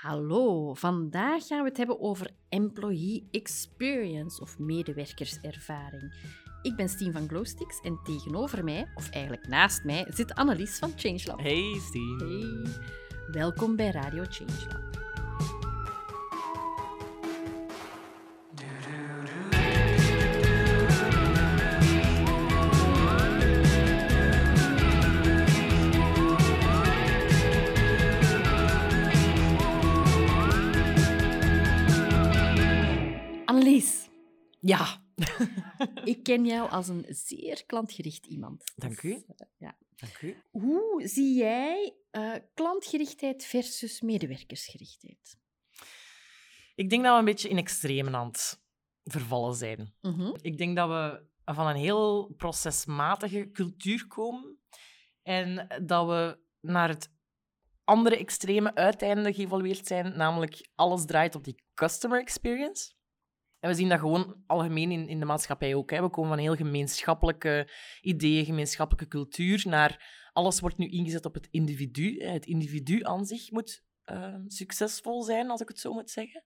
Hallo, vandaag gaan we het hebben over employee experience of medewerkerservaring. Ik ben Stien van Glowsticks en tegenover mij, of eigenlijk naast mij, zit Annelies van Changelab. Hey Stien. Hey, welkom bij Radio Changelab. Ja. ik ken jou als een zeer klantgericht iemand. Dank u. Dus, eh, ja. Dank u. Hoe zie jij eh, klantgerichtheid versus medewerkersgerichtheid? Ik denk dat we een beetje in extreme aan het vervallen zijn. Mhm. Ik denk dat we van een heel procesmatige cultuur komen en dat we naar het andere extreme uiteinde geëvolueerd zijn, namelijk alles draait op die customer experience. En we zien dat gewoon algemeen in, in de maatschappij ook. Hè. We komen van heel gemeenschappelijke ideeën, gemeenschappelijke cultuur, naar alles wordt nu ingezet op het individu. Het individu aan zich moet eh, succesvol zijn, als ik het zo moet zeggen.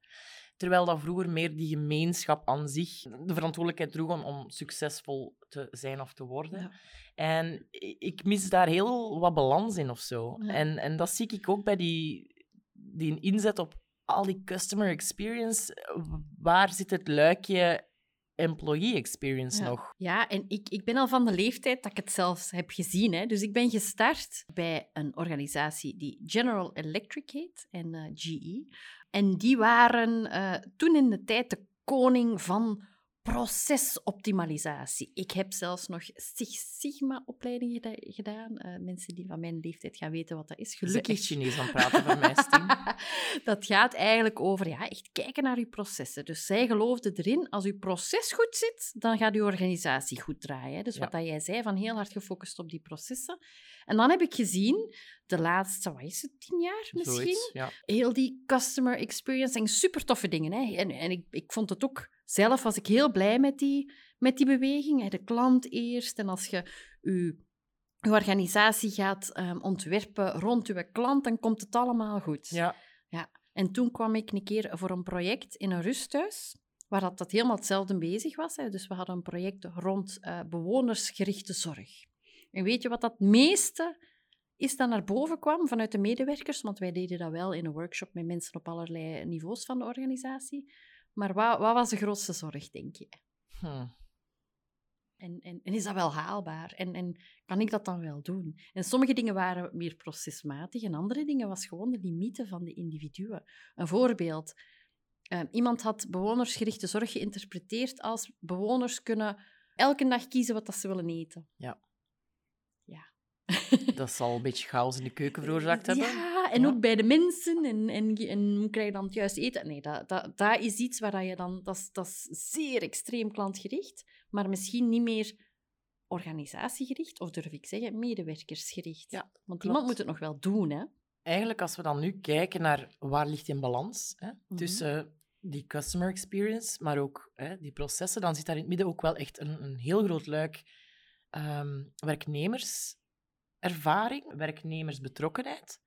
Terwijl dat vroeger meer die gemeenschap aan zich de verantwoordelijkheid droeg om, om succesvol te zijn of te worden. Ja. En ik mis daar heel wat balans in of zo. Ja. En, en dat zie ik ook bij die, die inzet op al die customer experience. Waar zit het luikje employee experience Ja. nog? Ja, en ik, ik ben al van de leeftijd dat ik het zelfs heb gezien. Hè. Dus ik ben gestart bij een organisatie die General Electric heet en eh, GE. En die waren eh, toen in de tijd de koning van procesoptimalisatie. Ik heb zelfs nog Six Sigma-opleiding geda- gedaan. Eh, mensen die van mijn leeftijd gaan weten wat dat is. Gelukkig. echt Chinees aan praten voor mij, dat gaat eigenlijk over ja, echt kijken naar je processen. Dus zij geloofden erin, als je proces goed zit, dan gaat je organisatie goed draaien. Dus Ja. wat dat jij zei, van heel hard gefocust op die processen. En dan heb ik gezien, de laatste, wat is het, tien jaar misschien, Zoiets, ja. heel die customer experience en super toffe dingen. Hè. En, en ik, ik vond het ook, zelf was ik heel blij met die, met die beweging. De klant eerst. En als je je, je organisatie gaat ehm, ontwerpen rond je klant, dan komt het allemaal goed. ja. En toen kwam ik een keer voor een project in een rusthuis, waar dat, dat helemaal hetzelfde bezig was. Hè. Dus we hadden een project rond eh, bewonersgerichte zorg. En weet je wat dat meeste is dat naar boven kwam vanuit de medewerkers? Want wij deden dat wel in een workshop met mensen op allerlei niveaus van de organisatie. Maar wat, wat was de grootste zorg, denk je? Hm. En, en, en is dat wel haalbaar? En, en kan ik dat dan wel doen? En sommige dingen waren meer procesmatig en andere dingen was gewoon de limieten van de individuen. Een voorbeeld. eh, iemand had bewonersgerichte zorg geïnterpreteerd als bewoners kunnen elke dag kiezen wat dat ze willen eten. Ja. Ja. Dat zal een beetje chaos in de keuken veroorzaakt hebben. Ja, en Ja. ook bij de mensen. En, en, en hoe krijg je dan het juist eten? Nee, dat, dat, dat is iets waar dat je dan... Dat is, dat is zeer extreem klantgericht, maar misschien niet meer organisatiegericht, of durf ik zeggen, medewerkersgericht. Ja, Want klopt. iemand moet het nog wel doen, hè. Eigenlijk, als we dan nu kijken naar waar ligt in balans hè, Mhm. tussen die customer experience, maar ook hè, die processen, dan zit daar in het midden ook wel echt een, een heel groot luik ehm, werknemerservaring, werknemersbetrokkenheid,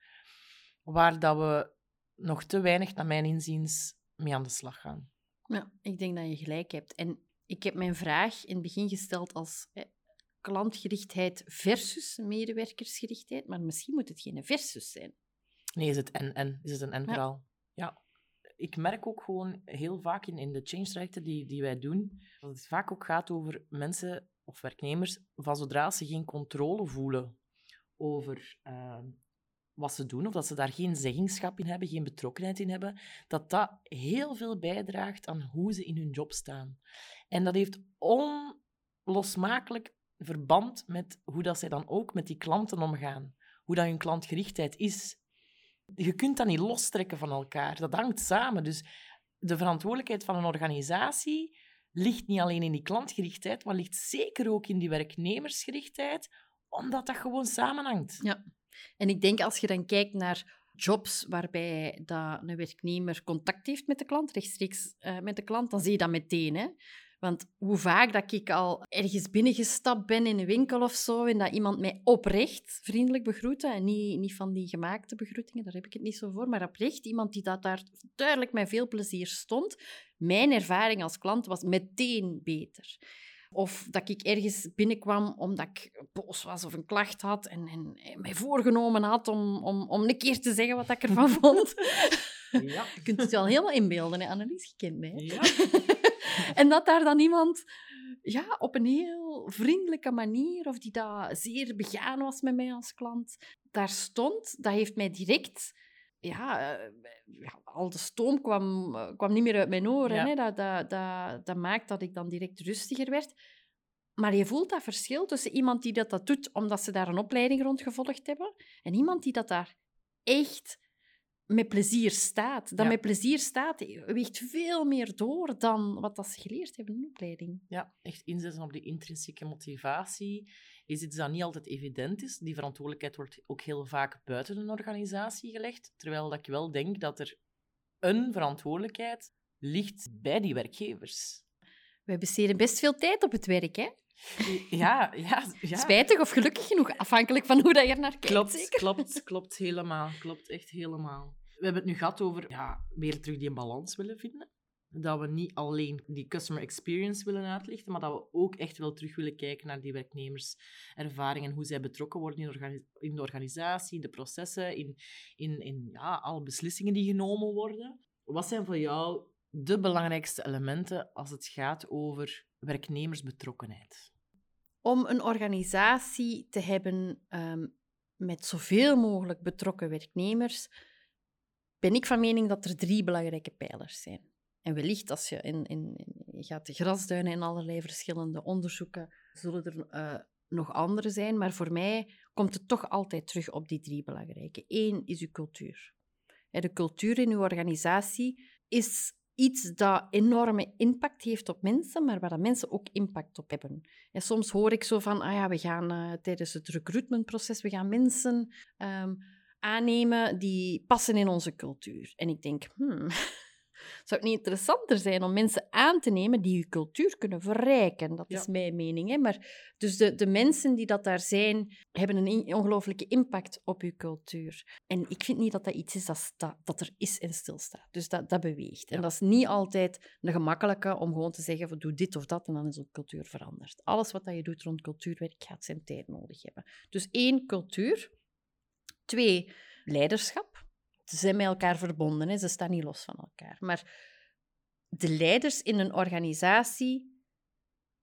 waar dat we nog te weinig, naar mijn inziens, mee aan de slag gaan. Ja, ik denk dat je gelijk hebt. En ik heb mijn vraag in het begin gesteld als klantgerichtheid versus medewerkersgerichtheid, maar misschien moet het geen versus zijn. Nee, is het en-en? Is het een en-verhaal? Ja. Ik merk ook gewoon heel vaak in, in de change-trajecten die, die wij doen, dat het vaak ook gaat over mensen of werknemers, van zodra ze geen controle voelen over eh, wat ze doen, of dat ze daar geen zeggenschap in hebben, geen betrokkenheid in hebben, dat dat heel veel bijdraagt aan hoe ze in hun job staan. En dat heeft onlosmakelijk verband met hoe dat zij dan ook met die klanten omgaan. Hoe dat hun klantgerichtheid is. Je kunt dat niet lostrekken van elkaar. Dat hangt samen. Dus de verantwoordelijkheid van een organisatie ligt niet alleen in die klantgerichtheid, maar ligt zeker ook in die werknemersgerichtheid, omdat dat gewoon samenhangt. Ja. En ik denk als je dan kijkt naar jobs waarbij dat een werknemer contact heeft met de klant, rechtstreeks eh, met de klant, dan zie je dat meteen. Hè? Want hoe vaak dat ik al ergens binnengestapt ben in een winkel of zo en dat iemand mij oprecht vriendelijk begroette en niet, niet van die gemaakte begroetingen, daar heb ik het niet zo voor, maar oprecht iemand die dat daar duidelijk met veel plezier stond. Mijn ervaring als klant was meteen beter. Of dat ik ergens binnenkwam omdat ik boos was of een klacht had en, en, mij voorgenomen had om, om, om een keer te zeggen wat ik ervan vond. Ja. Je kunt het wel helemaal inbeelden, hè? Annelies, je kent mij. Ja. En dat daar dan iemand ja, op een heel vriendelijke manier, of die dat zeer begaan was met mij als klant, daar stond, dat heeft mij direct... Ja, eh, ja, al de stoom kwam, eh, kwam niet meer uit mijn oren. Ja. Hè? Dat, dat, dat, dat maakt dat ik dan direct rustiger werd. Maar je voelt dat verschil tussen iemand die dat, dat doet omdat ze daar een opleiding rond gevolgd hebben, en iemand die dat daar echt met plezier staat. Dat Ja. met plezier staat weegt veel meer door dan wat dat ze geleerd hebben in de opleiding. Ja, echt inzetten op die intrinsieke motivatie is iets dat niet altijd evident is. Die verantwoordelijkheid wordt ook heel vaak buiten een organisatie gelegd. Terwijl dat ik wel denk dat er een verantwoordelijkheid ligt bij die werkgevers. Wij besteden best veel tijd op het werk, hè? Ja, ja, ja. Spijtig of gelukkig genoeg, afhankelijk van hoe dat je er naar kijkt. Klopt, zeker? klopt, klopt helemaal. Klopt echt helemaal. We hebben het nu gehad over ja, weer terug die balans willen vinden. Dat we niet alleen die customer experience willen uitlichten, maar dat we ook echt wel terug willen kijken naar die werknemerservaring en hoe zij betrokken worden in, de organi- in de organisatie, processen, in, in, in ja, alle beslissingen die genomen worden. Wat zijn voor jou de belangrijkste elementen als het gaat over werknemersbetrokkenheid? Om een organisatie te hebben ehm, met zoveel mogelijk betrokken werknemers, ben ik van mening dat er drie belangrijke pijlers zijn. En wellicht als je in, in, gaat de grasduinen in allerlei verschillende onderzoeken, zullen er eh, nog andere zijn. Maar voor mij komt het toch altijd terug op die drie belangrijke. Eén is uw cultuur. De cultuur in uw organisatie is iets dat enorme impact heeft op mensen, maar waar mensen ook impact op hebben. En soms hoor ik zo van, ah ja, we gaan eh, tijdens het recruitmentproces, we gaan mensen ehm, aannemen die passen in onze cultuur. En ik denk, hmm, zou het niet interessanter zijn om mensen aan te nemen die je cultuur kunnen verrijken? Dat Ja. is mijn mening. Hè? Maar, dus de, de mensen die dat daar zijn, hebben een ongelooflijke impact op je cultuur. En ik vind niet dat dat iets is dat, sta- dat er is en stilstaat. Dus dat, dat beweegt. En dat is niet altijd een gemakkelijke om gewoon te zeggen, van, doe dit of dat, en dan is de cultuur veranderd. Alles wat dat je doet rond cultuurwerk gaat zijn tijd nodig hebben. Dus één, cultuur. Twee, leiderschap. Ze zijn met elkaar verbonden, hè. ze staan niet los van elkaar. Maar de leiders in een organisatie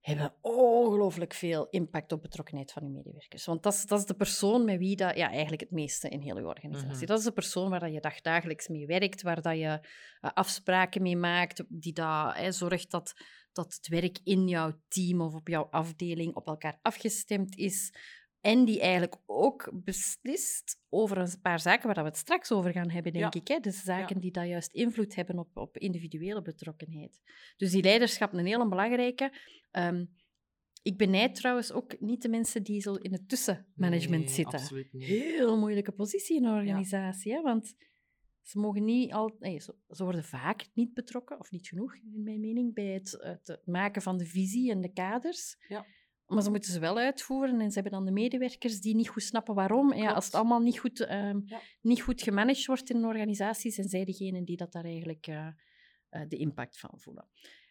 hebben ongelooflijk veel impact op betrokkenheid van hun medewerkers. Want dat is, dat is de persoon met wie dat, ja, eigenlijk het meeste in heel je organisatie. Mhm. Dat is de persoon waar dat je dagdagelijks mee werkt, waar dat je eh, afspraken mee maakt, die dat, hè, zorgt dat, dat het werk in jouw team of op jouw afdeling op elkaar afgestemd is. En die eigenlijk ook beslist over een paar zaken waar we het straks over gaan hebben, denk Ja. ik. Hè? Dus zaken die dat juist invloed hebben op, op individuele betrokkenheid. Dus die leiderschap een hele belangrijke. Ehm, ik benijd trouwens ook niet de mensen die zo in het tussenmanagement Nee, zitten. Absoluut niet. Heel moeilijke positie in een organisatie, hè? want ze mogen niet al, nee, ze, ze worden vaak niet betrokken, of niet genoeg, in mijn mening, bij het, het maken van de visie en de kaders. Ja. Maar ze moeten ze wel uitvoeren en ze hebben dan de medewerkers die niet goed snappen waarom. En Ja, als het allemaal niet goed, Ja. niet goed gemanaged wordt in een organisatie, zijn zij degenen die dat daar eigenlijk eh, eh, de impact van voelen.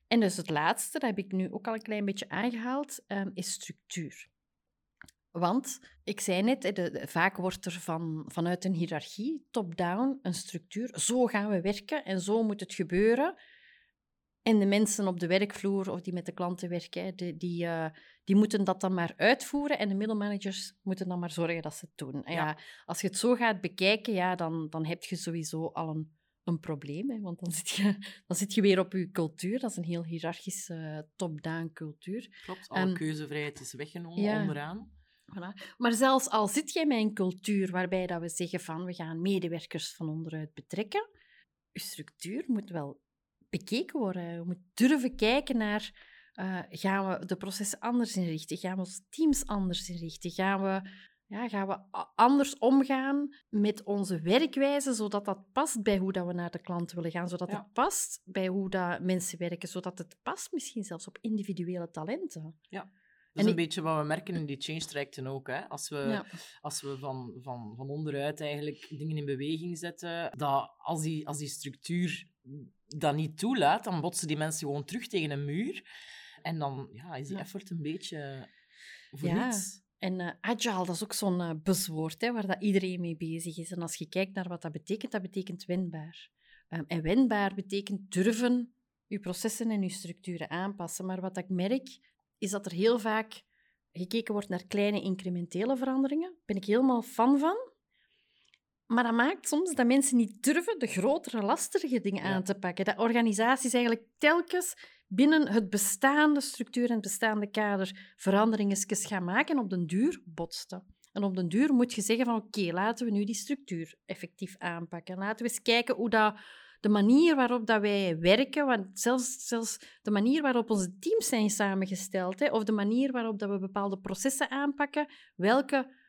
En dus het laatste, dat heb ik nu ook al een klein beetje aangehaald, ehm, is structuur. Want, ik zei net, de- vaak wordt er van, vanuit een hiërarchie, top-down, een structuur. Zo gaan we werken en zo moet het gebeuren. En de mensen op de werkvloer of die met de klanten werken, die, die, eh, die moeten dat dan maar uitvoeren en de middelmanagers moeten dan maar zorgen dat ze het doen. En Ja. ja, als je het zo gaat bekijken, ja, dan, dan heb je sowieso al een, een probleem. Hè, want dan zit, je, dan zit je weer op je cultuur. Dat is een heel hiërarchische eh, top-down cultuur. Klopt, alle Ehm, keuzevrijheid is weggenomen ja. onderaan. Voilà. Maar zelfs al zit jij met een cultuur waarbij dat we zeggen van we gaan medewerkers van onderuit betrekken, je structuur moet wel bekeken worden. Je moet durven kijken naar, eh, gaan we de processen anders inrichten? Gaan we onze teams anders inrichten? Gaan we Ja, gaan we anders omgaan met onze werkwijze, zodat dat past bij hoe dat we naar de klant willen gaan, zodat Ja. het past bij hoe dat mensen werken, zodat het past misschien zelfs op individuele talenten. Dat En is een beetje wat we merken in die change-trajecten ook. Hè? Als we, Ja. als we van, van, van onderuit eigenlijk dingen in beweging zetten, dat als, die, als die structuur dat niet toelaat, dan botsen die mensen gewoon terug tegen een muur. En dan ja, is die effort een beetje voor Ja. niets. En eh, agile, dat is ook zo'n eh, buzzwoord hè, waar dat iedereen mee bezig is. En als je kijkt naar wat dat betekent, dat betekent wendbaar. Ehm, en wendbaar betekent durven je processen en je structuren aanpassen. Maar wat ik merk, is dat er heel vaak gekeken wordt naar kleine incrementele veranderingen. Daar ben ik helemaal fan van. Maar dat maakt soms dat mensen niet durven de grotere, lastige dingen Ja. aan te pakken. Dat organisaties eigenlijk telkens binnen het bestaande structuur en het bestaande kader veranderingen gaan maken en op den duur botsten. En op den duur moet je zeggen van oké, laten we nu die structuur effectief aanpakken. Laten we eens kijken hoe dat, de manier waarop dat wij werken, want zelfs, zelfs de manier waarop onze teams zijn samengesteld, hè, of de manier waarop dat we bepaalde processen aanpakken, welke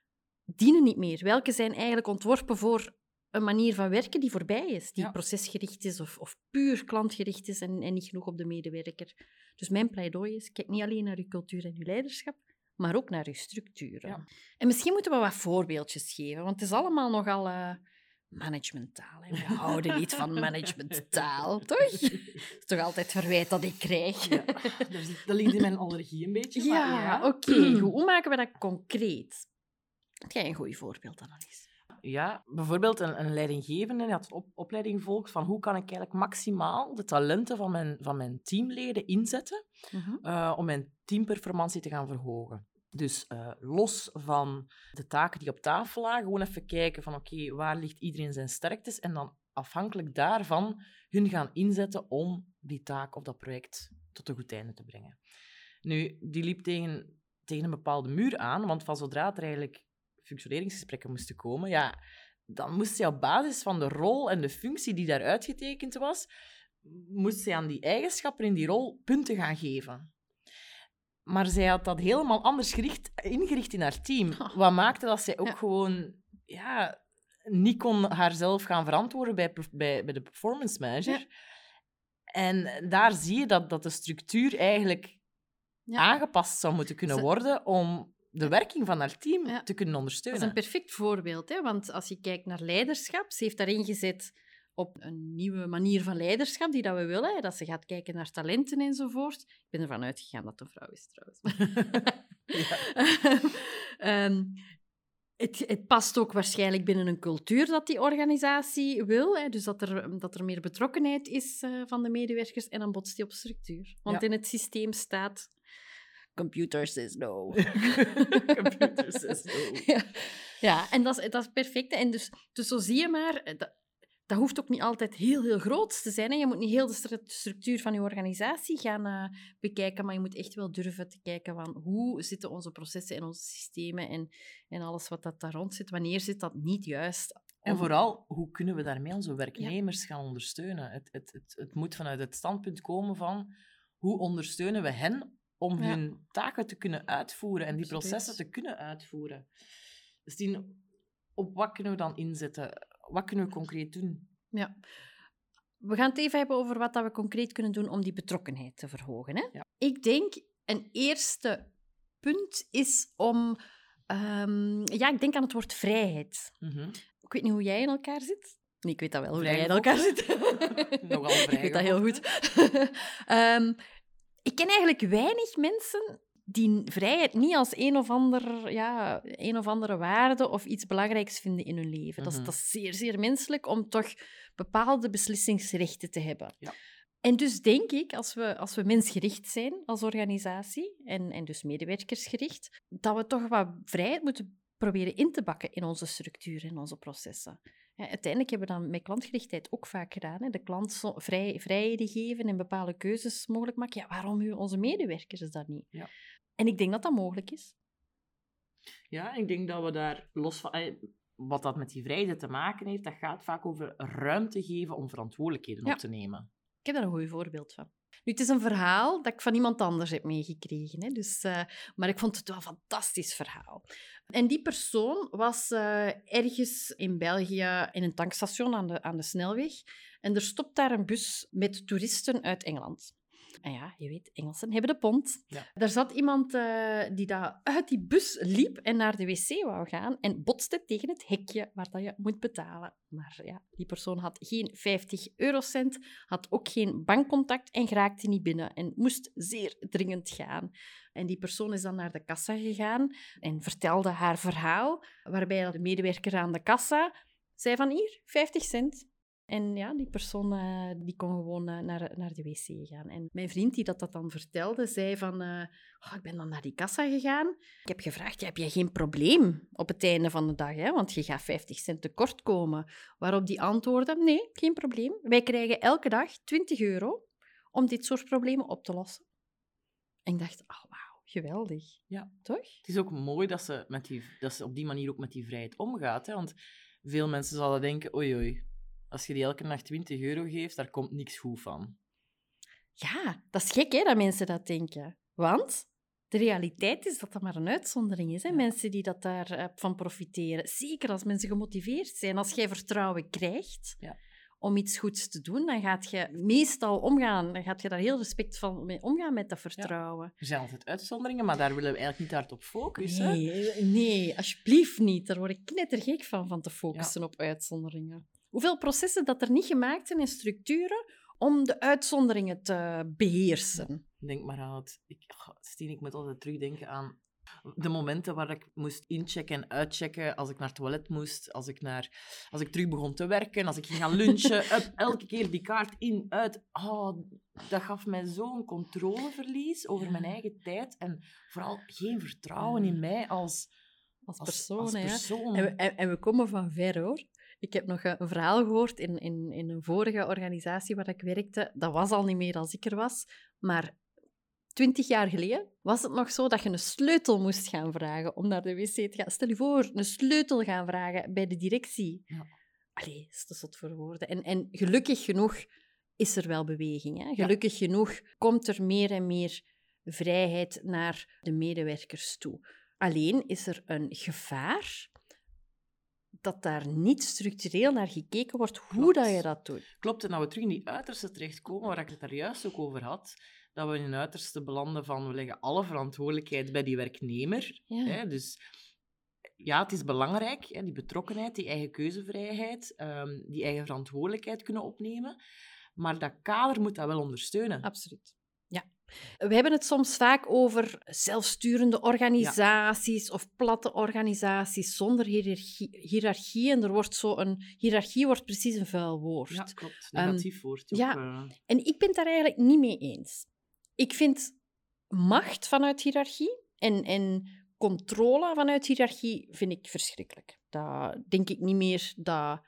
dienen niet meer? Welke zijn eigenlijk ontworpen voor een manier van werken die voorbij is, die Ja. procesgericht is of, of puur klantgericht is en, en niet genoeg op de medewerker. Dus mijn pleidooi is, kijk niet alleen naar uw cultuur en uw leiderschap, maar ook naar uw structuren. Ja. En misschien moeten we wat voorbeeldjes geven, want het is allemaal nogal eh, managementtaal. Hè? We houden niet van managementtaal, toch? Dat is toch altijd verwijt dat ik krijg. Ja. Dat ligt in mijn allergie een beetje. maar Ja, ja. oké. Hoe maken we dat concreet? Heb jij een goed voorbeeld eens? Ja, bijvoorbeeld een, een leidinggevende die had op, opleiding volgt van hoe kan ik eigenlijk maximaal de talenten van mijn, van mijn teamleden inzetten eh, om mijn teamperformantie te gaan verhogen. Dus eh, los van de taken die op tafel lagen, gewoon even kijken van oké, waar ligt iedereen zijn sterktes en dan afhankelijk daarvan hun gaan inzetten om die taak of dat project tot een goed einde te brengen. Nu, die liep tegen, tegen een bepaalde muur aan, want van zodra er eigenlijk functioneringsgesprekken moesten komen, ja, dan moest zij op basis van de rol en de functie die daar uitgetekend was, moest zij aan die eigenschappen in die rol punten gaan geven. Maar zij had dat helemaal anders gericht, ingericht in haar team. Wat maakte dat zij ook Ja. gewoon ja, niet kon haarzelf gaan verantwoorden bij, bij, bij de performance manager. Ja. En daar zie je dat, dat de structuur eigenlijk Ja. aangepast zou moeten kunnen worden om de werking van haar team Ja. te kunnen Dat ondersteunen. is een perfect voorbeeld, hè? want als je kijkt naar leiderschap, ze heeft daarin gezet op een nieuwe manier van leiderschap die dat we willen, hè, dat ze gaat kijken naar talenten enzovoort. Ik ben ervan uitgegaan dat het een vrouw is, trouwens. Ehm, het, het past ook waarschijnlijk binnen een cultuur dat die organisatie wil, hè, dus dat er, dat er meer betrokkenheid is eh, van de medewerkers en dan botst die op structuur. Want Ja. in het systeem staat... Computer says no. Computer says no. Ja, ja en dat is, dat is perfect. En dus, dus zo zie je maar, eh, dat, dat hoeft ook niet altijd heel, heel groot te zijn. Hè. Je moet niet heel de stru- structuur van je organisatie gaan eh, bekijken, maar je moet echt wel durven te kijken van hoe zitten onze processen en onze systemen en, en alles wat dat daar rond zit. Wanneer zit dat niet juist? En vooral, hoe kunnen we daarmee onze werknemers gaan ondersteunen? Het, het, het, het moet vanuit het standpunt komen van hoe ondersteunen we hen om Ja. hun taken te kunnen uitvoeren en die Absoluut. processen te kunnen uitvoeren. Dus die, op wat kunnen we dan inzetten? Wat kunnen we concreet doen? Ja. We gaan het even hebben over wat dat we concreet kunnen doen om die betrokkenheid te verhogen. Hè? Ja. Ik denk een eerste punt is om... ehm, ja, ik denk aan het woord vrijheid. Mhm. Ik weet niet hoe jij in elkaar zit. Nee, ik weet dat wel, hoe jij in elkaar zit. Nogal ik weet dat heel goed. Ehm, ik ken eigenlijk weinig mensen die vrijheid niet als een of, ander, ja, een of andere waarde of iets belangrijks vinden in hun leven. dat, is, Mhm. dat is zeer, zeer menselijk om toch bepaalde beslissingsrechten te hebben. Ja. En dus denk ik, als we, als we mensgericht zijn als organisatie, en, en dus medewerkersgericht, dat we toch wat vrijheid moeten proberen in te bakken in onze structuren en onze processen. Uiteindelijk hebben we dat met klantgerichtheid ook vaak gedaan. Hè? De klant vrij, vrijheden geven en bepaalde keuzes mogelijk maken. Ja, waarom onze medewerkers dat niet? Ja. En ik denk dat dat mogelijk is. Ja, ik denk dat we daar los van... eh, Wat dat met die vrijheid te maken heeft, dat gaat vaak over ruimte geven om verantwoordelijkheden Ja. op te nemen. Ik heb daar een goed voorbeeld van. Nu, het is een verhaal dat ik van iemand anders heb meegekregen. Hè? Dus, uh, maar ik vond het wel een fantastisch verhaal. En die persoon was uh, ergens in België in een tankstation aan de, aan de snelweg. En er stopt daar een bus met toeristen uit Engeland. En ja, je weet, Engelsen hebben de pont. Ja. Er zat iemand uh, die daar uit die bus liep en naar de wc wou gaan en botste tegen het hekje waar dat je moet betalen. Maar ja, die persoon had geen 50 eurocent, had ook geen bankcontact en geraakte niet binnen en moest zeer dringend gaan. En die persoon is dan naar de kassa gegaan en vertelde haar verhaal, waarbij de medewerker aan de kassa zei van hier, 50 cent. En ja, die persoon uh, die kon gewoon uh, naar, naar de wc gaan. En mijn vriend die dat, dat dan vertelde, zei van... Uh, oh, ik ben dan naar die kassa gegaan. Ik heb gevraagd, ja, heb jij geen probleem op het einde van de dag? Hè? Want je gaat 50 cent tekort komen. Waarop die antwoordde, nee, geen probleem. Wij krijgen elke dag 20 euro om dit soort problemen op te lossen. En ik dacht, oh, wauw, geweldig. Ja. Toch? Het is ook mooi dat ze, met die, dat ze op die manier ook met die vrijheid omgaat. Hè? Want veel mensen zouden denken, oei oei als je die elke nacht 20 euro geeft, daar komt niks goed van. Ja, dat is gek hè, dat mensen dat denken. Want de realiteit is dat dat maar een uitzondering is. Hè? Mensen die dat daarvan eh, profiteren. Zeker als mensen gemotiveerd zijn. Als jij vertrouwen krijgt ja. om iets goeds te doen, dan gaat je meestal omgaan. Dan gaat je daar heel respectvol mee omgaan met dat vertrouwen. Er zijn altijd uitzonderingen, maar daar willen we eigenlijk niet hard op focussen. Nee, nee, alsjeblieft niet. Daar word ik knettergek van, van te focussen op uitzonderingen. Hoeveel processen dat er niet gemaakt zijn in structuren om de uitzonderingen te beheersen. Denk maar aan het... Ik, Stien, ik moet altijd terugdenken aan de momenten waar ik moest inchecken en uitchecken, als ik naar het toilet moest, als ik, naar, als ik terug begon te werken, als ik ging gaan lunchen, elke keer die kaart in, uit. Oh, dat gaf mij zo'n controleverlies over mijn eigen tijd en vooral geen vertrouwen in mij als, als persoon. Als, persoon. En, we, en, we komen van ver, hoor. Ik heb nog een verhaal gehoord in, in, in een vorige organisatie waar ik werkte. Dat was al niet meer als ik er was. Maar twintig jaar geleden was het nog zo dat je een sleutel moest gaan vragen om naar de wc te gaan. Stel je voor, een sleutel gaan vragen bij de directie. Ja. Allee, is te zot voor woorden. En, en gelukkig genoeg is er wel beweging. Hè? Gelukkig genoeg komt er meer en meer vrijheid naar de medewerkers toe. Alleen is er een gevaar dat daar niet structureel naar gekeken wordt hoe dat je dat doet. Klopt, en dat we terug in die uiterste terechtkomen, waar ik het daar juist ook over had, dat we in een uiterste belanden van we leggen alle verantwoordelijkheid bij die werknemer. Hè, dus ja, het is belangrijk, hè, die betrokkenheid, die eigen keuzevrijheid, um, die eigen verantwoordelijkheid kunnen opnemen. Maar dat kader moet dat wel ondersteunen. Absoluut. We hebben het soms vaak over zelfsturende organisaties of platte organisaties zonder hiërarchie. En er wordt zo een hiërarchie wordt precies een vuil woord. Ja, klopt. Ehm, Negatief woord. ja, en ik ben het daar eigenlijk niet mee eens. Ik vind macht vanuit hiërarchie en, en controle vanuit hiërarchie vind ik verschrikkelijk. Dat denk ik niet meer dat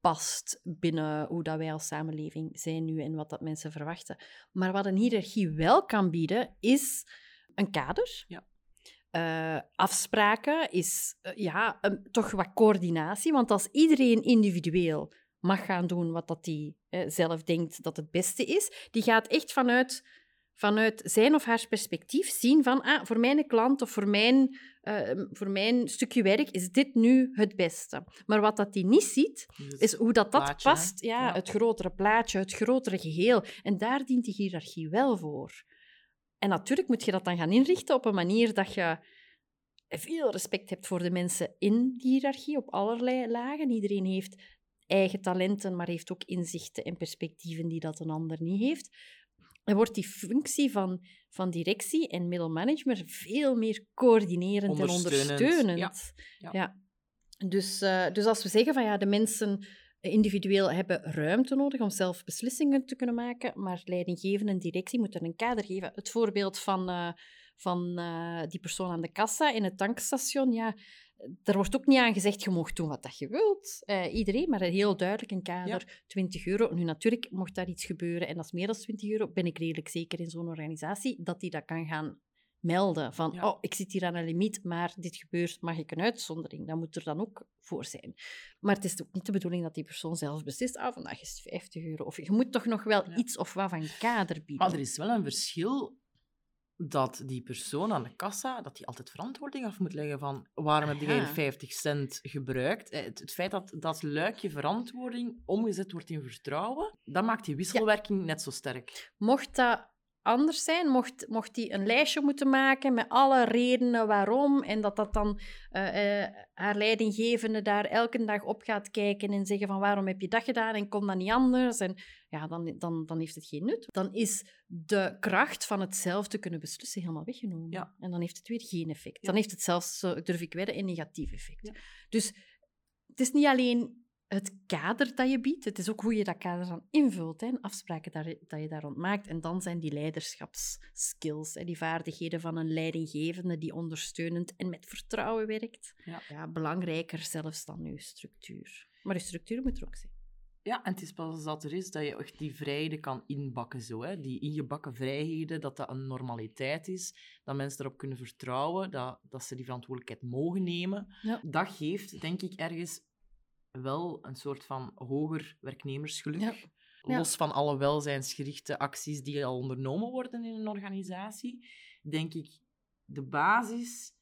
past binnen hoe dat wij als samenleving zijn nu en wat dat mensen verwachten. Maar wat een hiërarchie wel kan bieden, is een kader. Ja. Uh, afspraken is uh, ja, toch wat coördinatie. Want als iedereen individueel mag gaan doen wat dat hij uh, zelf denkt dat het beste is, die gaat echt vanuit vanuit zijn of haar perspectief zien van, ah, voor mijn klant of voor mijn, uh, voor mijn stukje werk is dit nu het beste. Maar wat dat die niet ziet, is hoe dat, dat past, ja, het grotere plaatje, het grotere geheel. En daar dient die hiërarchie wel voor. En natuurlijk moet je dat dan gaan inrichten op een manier dat je veel respect hebt voor de mensen in die hiërarchie, op allerlei lagen. Iedereen heeft eigen talenten, maar heeft ook inzichten en perspectieven die dat een ander niet heeft wordt die functie van, van directie en middelmanagement veel meer coördinerend en ondersteunend. Ja. ja. Dus, uh, dus als we zeggen van ja, de mensen individueel hebben ruimte nodig om zelf beslissingen te kunnen maken, maar leidinggevende en directie moeten een kader geven. Het voorbeeld van, uh, van uh, die persoon aan de kassa in het tankstation, ja, er wordt ook niet aan gezegd, je mag doen wat dat je wilt. Uh, iedereen, maar heel duidelijk een kader, 20 euro. Nu natuurlijk, mocht daar iets gebeuren en dat is meer dan 20 euro, ben ik redelijk zeker in zo'n organisatie dat die dat kan gaan melden van, Ja. oh, ik zit hier aan een limiet, maar dit gebeurt, mag ik een uitzondering? Dat moet er dan ook voor zijn. Maar het is ook niet de bedoeling dat die persoon zelf beslist, ah, vandaag is het 50 euro. Of je moet toch nog wel Ja. iets of wat van kader bieden. Maar er is wel een verschil dat die persoon aan de kassa dat die altijd verantwoording af moet leggen van waarom heb Aha. hier 50 cent gebruikt. Eh, Het, het feit dat dat luikje verantwoording omgezet wordt in vertrouwen, dat maakt die wisselwerking net zo sterk. Mocht dat anders zijn, mocht, mocht die een lijstje moeten maken met alle redenen waarom, en dat dat dan eh, eh, haar leidinggevende daar elke dag op gaat kijken en zeggen van waarom heb je dat gedaan en kon dat niet anders, en ja, dan, dan, dan heeft het geen nut. Dan is de kracht van het zelf te kunnen beslissen helemaal weggenomen. Ja. En dan heeft het weer geen effect. Ja. Dan heeft het zelfs, durf ik wedden, een negatief effect. Ja. Dus het is niet alleen het kader dat je biedt, het is ook hoe je dat kader dan invult, hè, en afspraken dat je, dat je daar rond maakt. En dan zijn die leiderschapsskills, hè, die vaardigheden van een leidinggevende die ondersteunend en met vertrouwen werkt. Ja. belangrijker zelfs dan je structuur. Maar je structuur moet er ook zijn. Ja, en het is pas als dat er is dat je echt die vrijheden kan inbakken. Zo, hè. Die ingebakken vrijheden, dat dat een normaliteit is, dat mensen erop kunnen vertrouwen, dat, dat ze die verantwoordelijkheid mogen nemen. Ja. Dat geeft, denk ik, ergens wel een soort van hoger werknemersgeluk. Ja. Los van alle welzijnsgerichte acties die al ondernomen worden in een organisatie, denk ik, de basis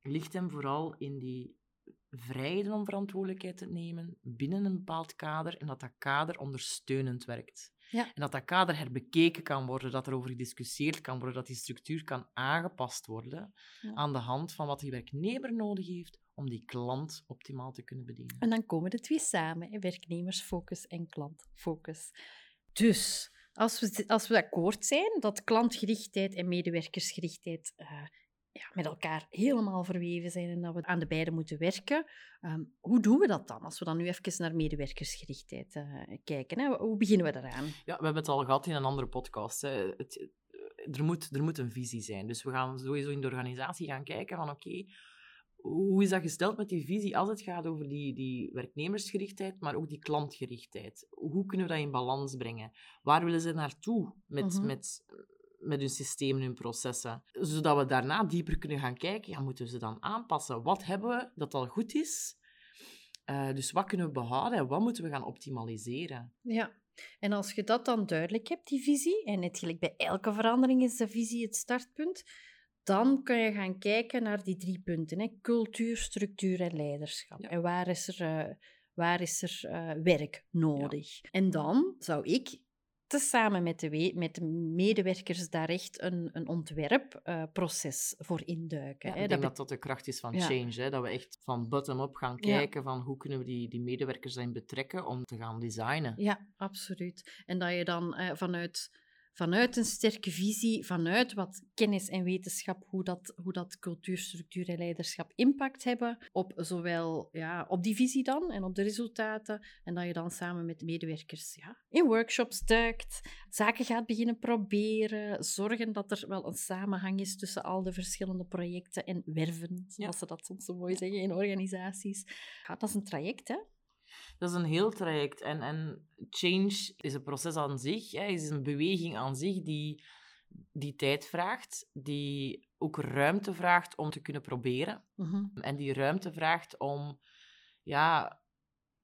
ligt hem vooral in die vrijheden om verantwoordelijkheid te nemen binnen een bepaald kader en dat dat kader ondersteunend werkt. Ja. En dat dat kader herbekeken kan worden, dat er over gediscussieerd kan worden, dat die structuur kan aangepast worden Ja. aan de hand van wat die werknemer nodig heeft om die klant optimaal te kunnen bedienen. En dan komen de twee samen, werknemersfocus en klantfocus. Dus als we, als we akkoord zijn dat klantgerichtheid en medewerkersgerichtheid eh, ja, met elkaar helemaal verweven zijn en dat we aan de beide moeten werken, ehm, hoe doen we dat dan? Als we dan nu even naar medewerkersgerichtheid eh, kijken, hè? hoe beginnen we daaraan? Ja, we hebben het al gehad in een andere podcast. Hè. Het, er, moet, er moet een visie zijn. Dus we gaan sowieso in de organisatie gaan kijken van oké, hoe is dat gesteld met die visie als het gaat over die, die werknemersgerichtheid, maar ook die klantgerichtheid? Hoe kunnen we dat in balans brengen? Waar willen ze naartoe met, Mhm. met, met hun systemen, hun processen? Zodat we daarna dieper kunnen gaan kijken, ja, moeten we ze dan aanpassen? Wat hebben we dat al goed is? Eh, dus wat kunnen we behouden en wat moeten we gaan optimaliseren? Ja, en als je dat dan duidelijk hebt, die visie, en net gelijk bij elke verandering is de visie het startpunt, dan kun je gaan kijken naar die drie punten: hè? cultuur, structuur en leiderschap. Ja. En waar is er, eh, waar is er eh, werk nodig? En dan zou ik tezamen met de, met de medewerkers daar echt een, een ontwerpproces voor induiken. Ja, hè. ik denk dat dat de kracht is van Ja. change. Hè? Dat we echt van bottom-up gaan Ja. kijken van hoe kunnen we die, die medewerkers daarin betrekken om te gaan designen. Ja, absoluut. En dat je dan eh, vanuit, vanuit een sterke visie, vanuit wat kennis en wetenschap, hoe dat, hoe dat cultuur, structuur en leiderschap impact hebben op zowel ja, op die visie dan en op de resultaten. En dat je dan samen met de medewerkers ja, in workshops duikt, zaken gaat beginnen proberen, zorgen dat er wel een samenhang is tussen al de verschillende projecten en werven, zoals ze dat soms zo mooi zeggen in organisaties. Ja, dat is een traject, hè? Dat is een heel traject. En, en change is een proces aan zich, hè, is een beweging aan zich die, die tijd vraagt, die ook ruimte vraagt om te kunnen proberen. Mhm. En die ruimte vraagt om ja,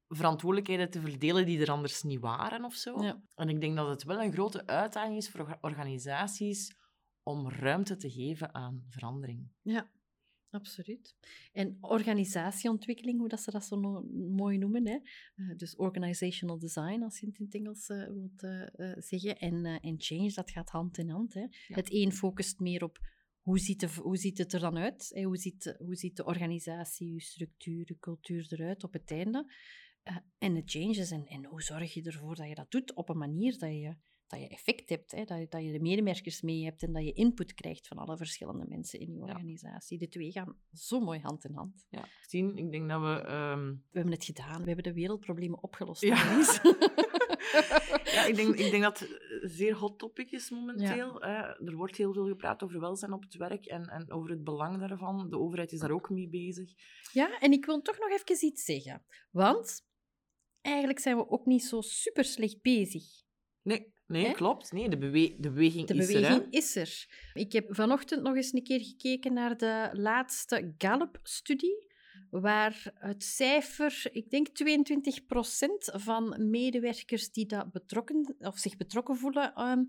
verantwoordelijkheden te verdelen die er anders niet waren of zo. Ja. En ik denk dat het wel een grote uitdaging is voor orga- organisaties om ruimte te geven aan verandering. Ja, absoluut. En organisatieontwikkeling, hoe dat ze dat zo no- mooi noemen, hè? eh, dus organizational design, als je het in het Engels eh, wilt eh, zeggen, en, en change, dat gaat hand in hand. Hè? Het een focust meer op hoe ziet, de, hoe ziet het er dan uit? Hè? Hoe, ziet, de- hoe ziet de organisatie, je structuur, de cultuur eruit op het einde? En de changes, en, en hoe zorg je ervoor dat je dat doet op een manier dat je, dat je effect hebt, hè? Dat, je, dat je de medewerkers mee hebt en dat je input krijgt van alle verschillende mensen in je organisatie. De twee gaan zo mooi hand in hand. Ja. Zien, ik denk dat we... ehm, We hebben het gedaan, we hebben de wereldproblemen opgelost. Ja. Ja, ik denk, ik denk dat het een zeer hot topic is momenteel. er wordt heel veel gepraat over welzijn op het werk en, en over het belang daarvan. De overheid is daar ook mee bezig. Ja, en ik wil toch nog even iets zeggen. Want eigenlijk zijn we ook niet zo super slecht bezig. Nee, Nee, Hè? klopt. Nee, de, bewe de beweging De is er. beweging is er. Ik heb vanochtend nog eens een keer gekeken naar de laatste Gallup-studie, waar het cijfer, ik denk 22% van medewerkers die dat betrokken, of zich betrokken voelen ehm,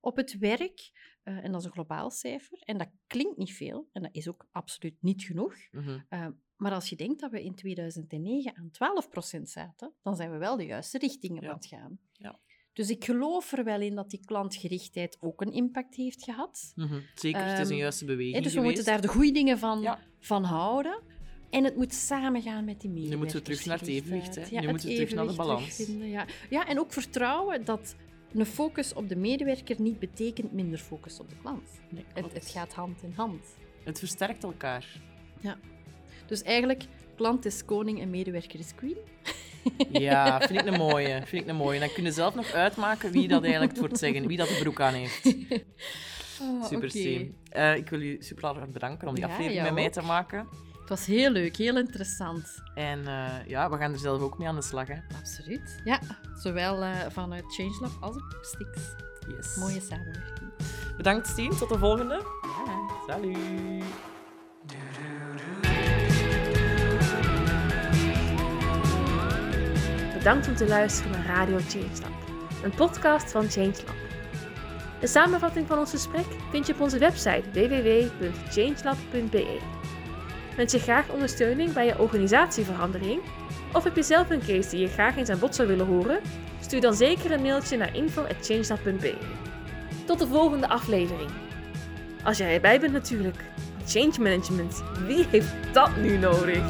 op het werk, eh, en dat is een globaal cijfer, en dat klinkt niet veel, en dat is ook absoluut niet genoeg, Mhm. eh, maar als je denkt dat we in 2009 aan 12% zaten, dan zijn we wel de juiste richting Ja. aan het gaan. Ja. Dus ik geloof er wel in dat die klantgerichtheid ook een impact heeft gehad. Mhm. Zeker, het is een Ehm, juiste beweging Hè, dus we geweest. moeten daar de goede dingen van, Ja. van houden. En het moet samengaan met die Nu medewerkers. moeten we terug naar het evenwicht, hè. Nu moeten we terug naar de balans. Ja. ja, en ook vertrouwen dat een focus op de medewerker niet betekent minder focus op de klant. Nee, Het, het gaat hand in hand. Het versterkt elkaar. Dus eigenlijk, klant is koning en medewerker is queen. Ja, vind ik een mooie. Vind ik een mooie. Dan kun je zelf nog uitmaken wie dat eigenlijk voor het zeggen, wie dat de broek aan heeft. Ah, Super. Eh, ik wil u super hard bedanken om die Ja, aflevering met mij ook. te maken. Het was heel leuk, heel interessant. En eh, ja, we gaan er zelf ook mee aan de slag. Hè. Absoluut. Ja, zowel eh, vanuit Changelab als op Stix. Yes. Mooie samenwerking. Bedankt, Steen. Tot de volgende. Ja. Salut. Bedankt om te luisteren naar Radio Changelab, een podcast van Changelab. De samenvatting van ons gesprek vind je op onze website www.changelab.be. Wens je graag ondersteuning bij je organisatieverandering? Of heb je zelf een case die je graag eens aan bod zou willen horen? Stuur dan zeker een mailtje naar info.changelab.be. Tot de volgende aflevering. Als jij erbij bent natuurlijk. Change management, wie heeft dat nu nodig?